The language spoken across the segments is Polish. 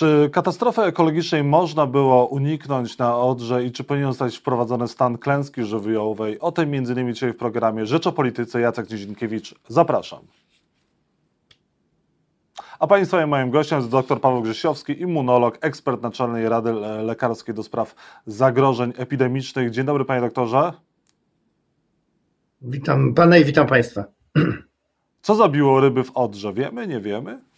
Czy katastrofy ekologicznej można było uniknąć na Odrze i czy powinien zostać wprowadzony stan klęski żywiołowej? O tym m.in. dzisiaj w programie Rzecz o Polityce. Jacek Nizinkiewicz, zapraszam. A Państwa moim gościem jest dr Paweł Grzesiowski, immunolog, ekspert Naczelnej Rady Lekarskiej do spraw zagrożeń epidemicznych. Dzień dobry Panie doktorze. Witam Pana i witam Państwa. Co zabiło ryby w Odrze? Wiemy, nie wiemy?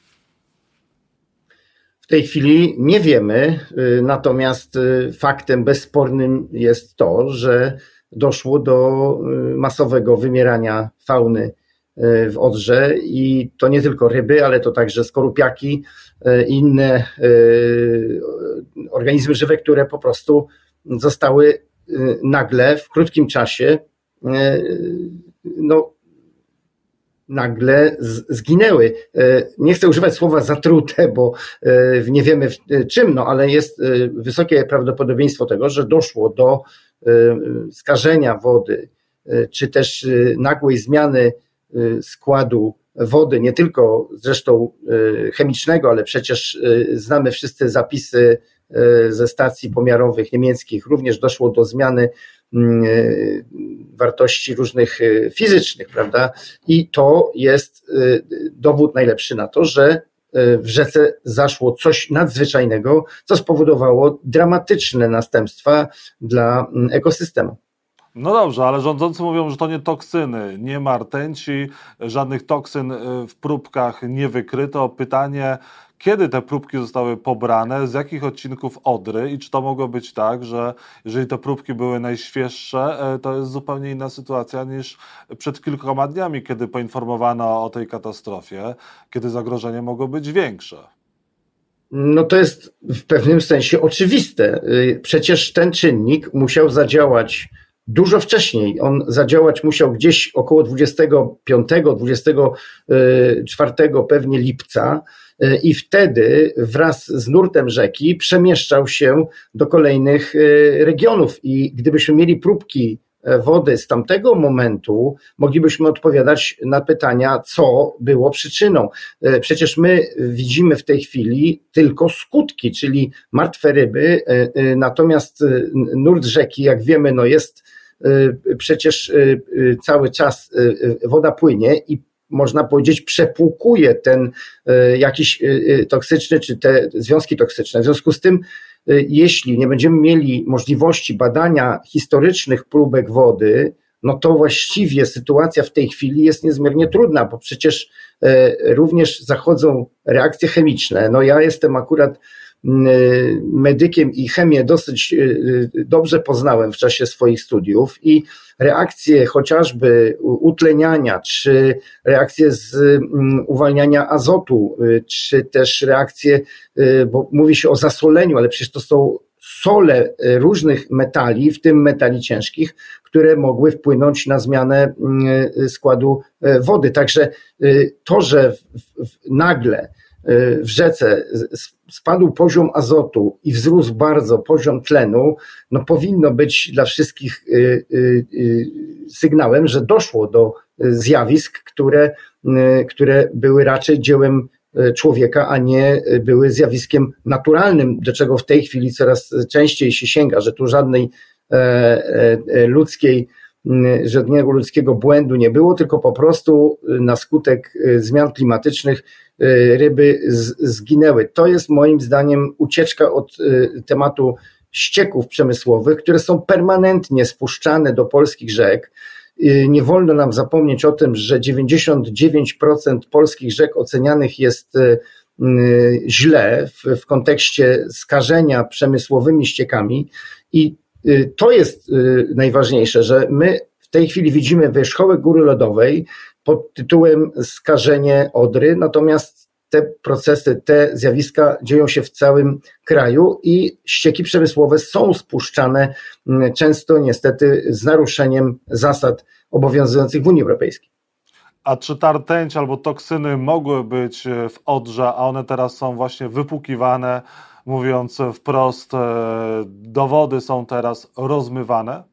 W tej chwili nie wiemy, y, natomiast y, faktem bezspornym jest to, że doszło do y, masowego wymierania fauny w Odrze i to nie tylko ryby, ale to także skorupiaki i inne organizmy żywe, które po prostu zostały nagle w krótkim czasie no, nagle zginęły. E, nie chcę używać słowa zatrute, bo e, nie wiemy e, czym, no ale jest wysokie prawdopodobieństwo tego, że doszło do skażenia wody, czy też nagłej zmiany składu wody, nie tylko zresztą chemicznego, ale przecież znamy wszyscy zapisy ze stacji pomiarowych niemieckich, również doszło do zmiany wartości różnych e, fizycznych, prawda? I to jest e, dowód najlepszy na to, że w rzece zaszło coś nadzwyczajnego, co spowodowało dramatyczne następstwa dla mm, ekosystemu. No dobrze, ale rządzący mówią, że to nie toksyny, nie ma rtęci, żadnych toksyn w próbkach nie wykryto. Pytanie, kiedy te próbki zostały pobrane, z jakich odcinków Odry i czy to mogło być tak, że jeżeli te próbki były najświeższe, e, to jest zupełnie inna sytuacja niż przed kilkoma dniami, kiedy poinformowano o tej katastrofie, kiedy zagrożenie mogło być większe. No to jest w pewnym sensie oczywiste. Y, przecież ten czynnik musiał zadziałać dużo wcześniej. On zadziałać musiał gdzieś około 25-24 pewnie lipca E, i wtedy wraz z nurtem rzeki przemieszczał się do kolejnych e, regionów. I gdybyśmy mieli próbki wody z tamtego momentu, moglibyśmy odpowiadać na pytania, co było przyczyną. Przecież my widzimy w tej chwili tylko skutki, czyli martwe ryby, natomiast nurt rzeki, jak wiemy, no jest przecież cały czas woda płynie i można powiedzieć, przepłukuje ten e, jakiś e, e, toksyczny, czy te związki toksyczne. W związku z tym, jeśli nie będziemy mieli możliwości badania historycznych próbek wody, no to właściwie sytuacja w tej chwili jest niezmiernie trudna, bo przecież również zachodzą reakcje chemiczne. No ja jestem akurat medykiem i chemię dosyć dobrze poznałem w czasie swoich studiów i reakcje chociażby utleniania, czy reakcje z mm, uwalniania azotu, y, czy też reakcje, y, bo mówi się o zasoleniu, ale przecież to są sole y, różnych metali, w tym metali ciężkich, które mogły wpłynąć na zmianę mm, składu wody. Także to, że nagle w rzece. Spadł poziom azotu i wzrósł bardzo poziom tlenu, no powinno być dla wszystkich y, y, y, sygnałem, że doszło do zjawisk, które, które były raczej dziełem człowieka, a nie były zjawiskiem naturalnym, do czego w tej chwili coraz częściej się sięga, że tu żadnej e, e, ludzkiej żadnego ludzkiego błędu nie było, tylko po prostu na skutek zmian klimatycznych Y, ryby zginęły. To jest moim zdaniem ucieczka od y, tematu ścieków przemysłowych, które są permanentnie spuszczane do polskich rzek. Y, nie wolno nam zapomnieć o tym, że 99% polskich rzek ocenianych jest źle w, w kontekście skażenia przemysłowymi ściekami i to jest najważniejsze, że my tej chwili widzimy wierzchołek góry lodowej, pod tytułem Skażenie Odry, natomiast te procesy, te zjawiska dzieją się w całym kraju i ścieki przemysłowe są spuszczane mm, często niestety z naruszeniem zasad obowiązujących w Unii Europejskiej. A czy ta rtęć albo toksyny mogły być w Odrze, a one teraz są właśnie wypukiwane, mówiąc wprost, e, dowody są teraz rozmywane?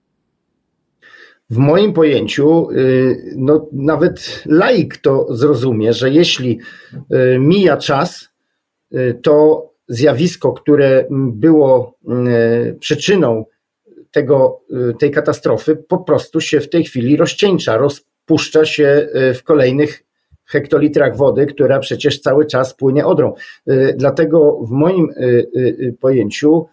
W moim pojęciu, y, no, nawet laik to zrozumie, że jeśli y, mija czas, y, to zjawisko, które było przyczyną tego, tej katastrofy, po prostu się w tej chwili rozcieńcza, rozpuszcza się w kolejnych hektolitrach wody, która przecież cały czas płynie odrą. Dlatego w moim pojęciu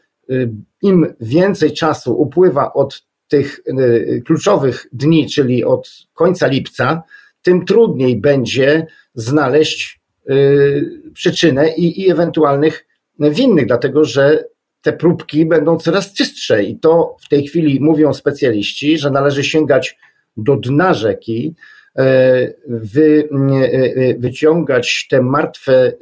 im więcej czasu upływa od tych y, kluczowych dni, czyli od końca lipca, tym trudniej będzie znaleźć y, przyczynę i, i ewentualnych winnych, dlatego że te próbki będą coraz czystsze i to w tej chwili mówią specjaliści, że należy sięgać do dna rzeki, e, wy, e, wyciągać te martwe, e,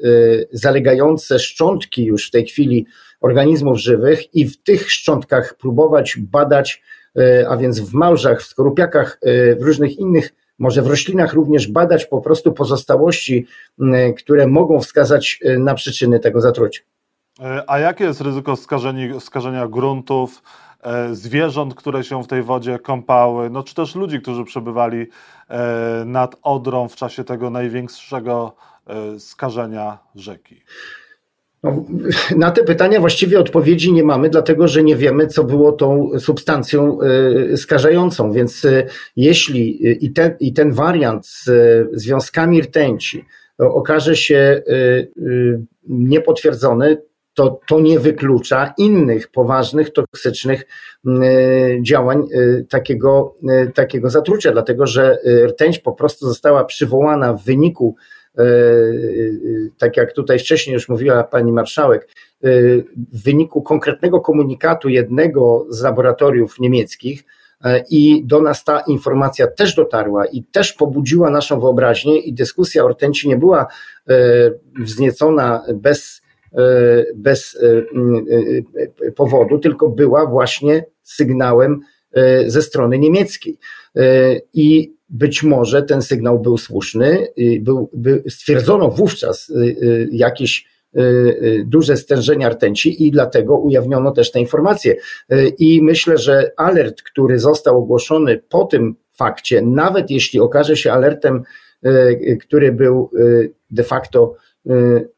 zalegające szczątki już w tej chwili organizmów żywych i w tych szczątkach próbować badać, e, a więc w małżach, w skorupiakach, e, w różnych innych, może w roślinach również badać po prostu pozostałości, które mogą wskazać e, na przyczyny tego zatrucia. A jakie jest ryzyko skażenia gruntów, zwierząt, które się w tej wodzie kąpały, no czy też ludzi, którzy przebywali nad Odrą w czasie tego największego skażenia rzeki? No, na te pytania właściwie odpowiedzi nie mamy, dlatego że nie wiemy, co było tą substancją y, skażającą. Więc y, jeśli y, i ten, i ten wariant z związkami rtęci okaże się niepotwierdzony, to to nie wyklucza innych poważnych, toksycznych działań takiego, takiego zatrucia, dlatego że rtęć po prostu została przywołana w wyniku tak jak tutaj wcześniej już mówiła pani marszałek, e, w wyniku konkretnego komunikatu jednego z laboratoriów niemieckich, i do nas ta informacja też dotarła i też pobudziła naszą wyobraźnię i dyskusja o rtęci nie była wzniecona bez, bez powodu, tylko była właśnie sygnałem ze strony niemieckiej. I być może ten sygnał był słuszny, był, by, stwierdzono wówczas y, jakieś duże stężenia rtęci i dlatego ujawniono też te informacje. I myślę, że alert, który został ogłoszony po tym fakcie, nawet jeśli okaże się alertem, który był de facto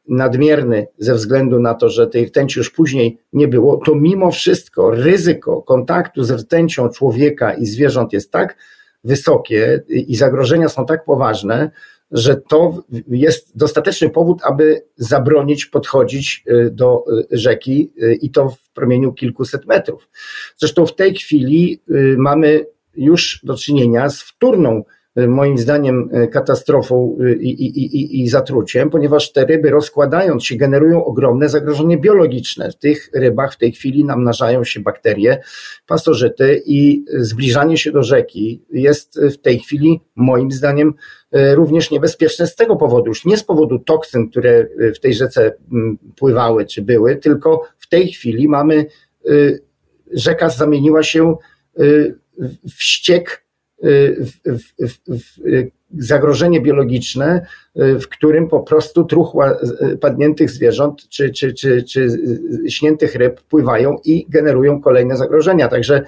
nadmierny ze względu na to, że tej rtęci już później nie było, to mimo wszystko ryzyko kontaktu z rtęcią człowieka i zwierząt jest tak wysokie i zagrożenia są tak poważne, że to jest dostateczny powód, aby zabronić podchodzić y, do y, rzeki y, i to w promieniu kilkuset metrów. Zresztą w tej chwili mamy już do czynienia z wtórną moim zdaniem e, katastrofą e, i, i, i, i zatruciem, ponieważ te ryby rozkładając się generują ogromne zagrożenie biologiczne. W tych rybach w tej chwili namnażają się bakterie, pasożyty i zbliżanie się do rzeki jest w tej chwili moim zdaniem e, również niebezpieczne z tego powodu, już nie z powodu toksyn, które w tej rzece pływały czy były, tylko w tej chwili mamy, rzeka zamieniła się w ściek w, w, w, zagrożenie biologiczne, w którym po prostu truchła padniętych zwierząt czy, czy, czy, czy śniętych ryb pływają i generują kolejne zagrożenia. Także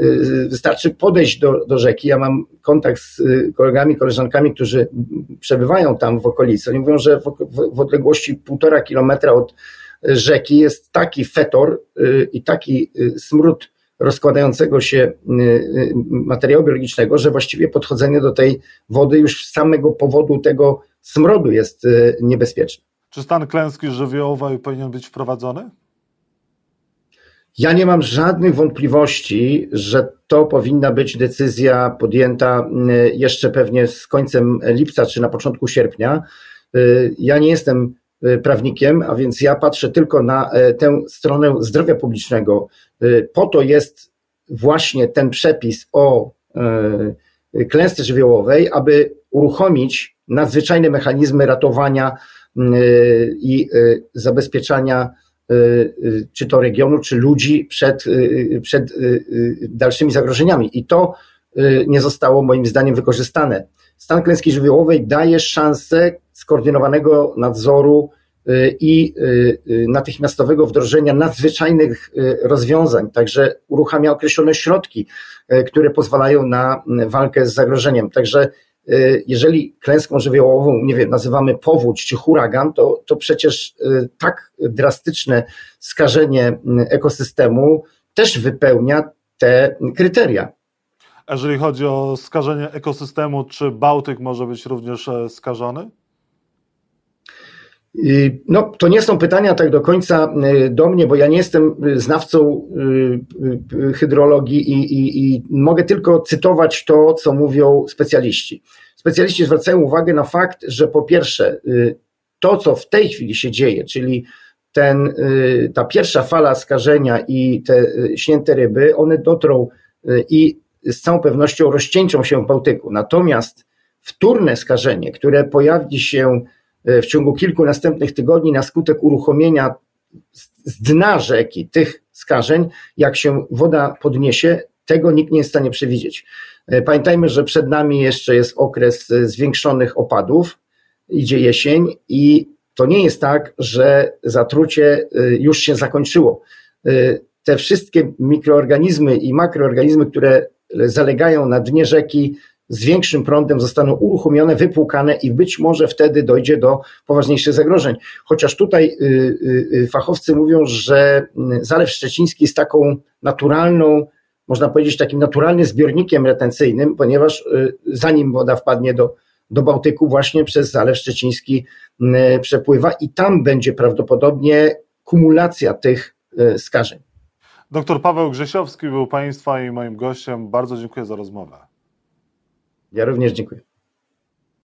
y, wystarczy podejść do, do rzeki. Ja mam kontakt z kolegami, koleżankami, którzy przebywają tam w okolicy. Oni mówią, że w, w odległości półtora kilometra od rzeki jest taki fetor y, i taki y, smród rozkładającego się y, y, materiału biologicznego, że właściwie podchodzenie do tej wody już z samego powodu tego smrodu jest y, niebezpieczne. Czy stan klęski żywiołowej powinien być wprowadzony? Ja nie mam żadnych wątpliwości, że to powinna być decyzja podjęta jeszcze pewnie z końcem lipca czy na początku sierpnia. Ja nie jestem prawnikiem, a więc ja patrzę tylko na e, tę stronę zdrowia publicznego. Y, po to jest właśnie ten przepis o e, klęsce żywiołowej, aby uruchomić nadzwyczajne mechanizmy ratowania y, i zabezpieczania czy to regionu, czy ludzi przed, przed dalszymi zagrożeniami. I to nie zostało moim zdaniem wykorzystane. Stan klęski żywiołowej daje szansę skoordynowanego nadzoru y, i y, y, natychmiastowego wdrożenia nadzwyczajnych rozwiązań, także uruchamia określone środki, które pozwalają na walkę z zagrożeniem. Także jeżeli klęską żywiołową, nie wiem, nazywamy powódź czy huragan, to, to przecież tak drastyczne skażenie ekosystemu też wypełnia te kryteria. Jeżeli chodzi o skażenie ekosystemu, czy Bałtyk może być również skażony? No, to nie są pytania tak do końca y, do mnie, bo ja nie jestem y, znawcą y, hydrologii i, i, i, mogę tylko cytować to, co mówią specjaliści. Specjaliści zwracają uwagę na fakt, że po pierwsze, to, co w tej chwili się dzieje, czyli ten, ta pierwsza fala skażenia i te śnięte ryby, one dotrą i z całą pewnością rozcieńczą się w Bałtyku. Natomiast wtórne skażenie, które pojawi się E, w ciągu kilku następnych tygodni na skutek uruchomienia z dna rzeki tych skażeń, jak się woda podniesie, tego nikt nie jest w stanie przewidzieć. E, pamiętajmy, że przed nami jeszcze jest okres e, zwiększonych opadów, idzie jesień i to nie jest tak, że zatrucie już się zakończyło. Te wszystkie mikroorganizmy i makroorganizmy, które zalegają na dnie rzeki, z większym prądem zostaną uruchomione, wypłukane i być może wtedy dojdzie do poważniejszych zagrożeń. Chociaż tutaj y, y, y, fachowcy mówią, że Zalew Szczeciński jest taką naturalną, można powiedzieć, takim naturalnym zbiornikiem retencyjnym, ponieważ zanim woda wpadnie do, do Bałtyku, właśnie przez Zalew Szczeciński przepływa i tam będzie prawdopodobnie kumulacja tych skażeń. Doktor Paweł Grzesiowski był Państwa i moim gościem. Bardzo dziękuję za rozmowę. Ja również dziękuję.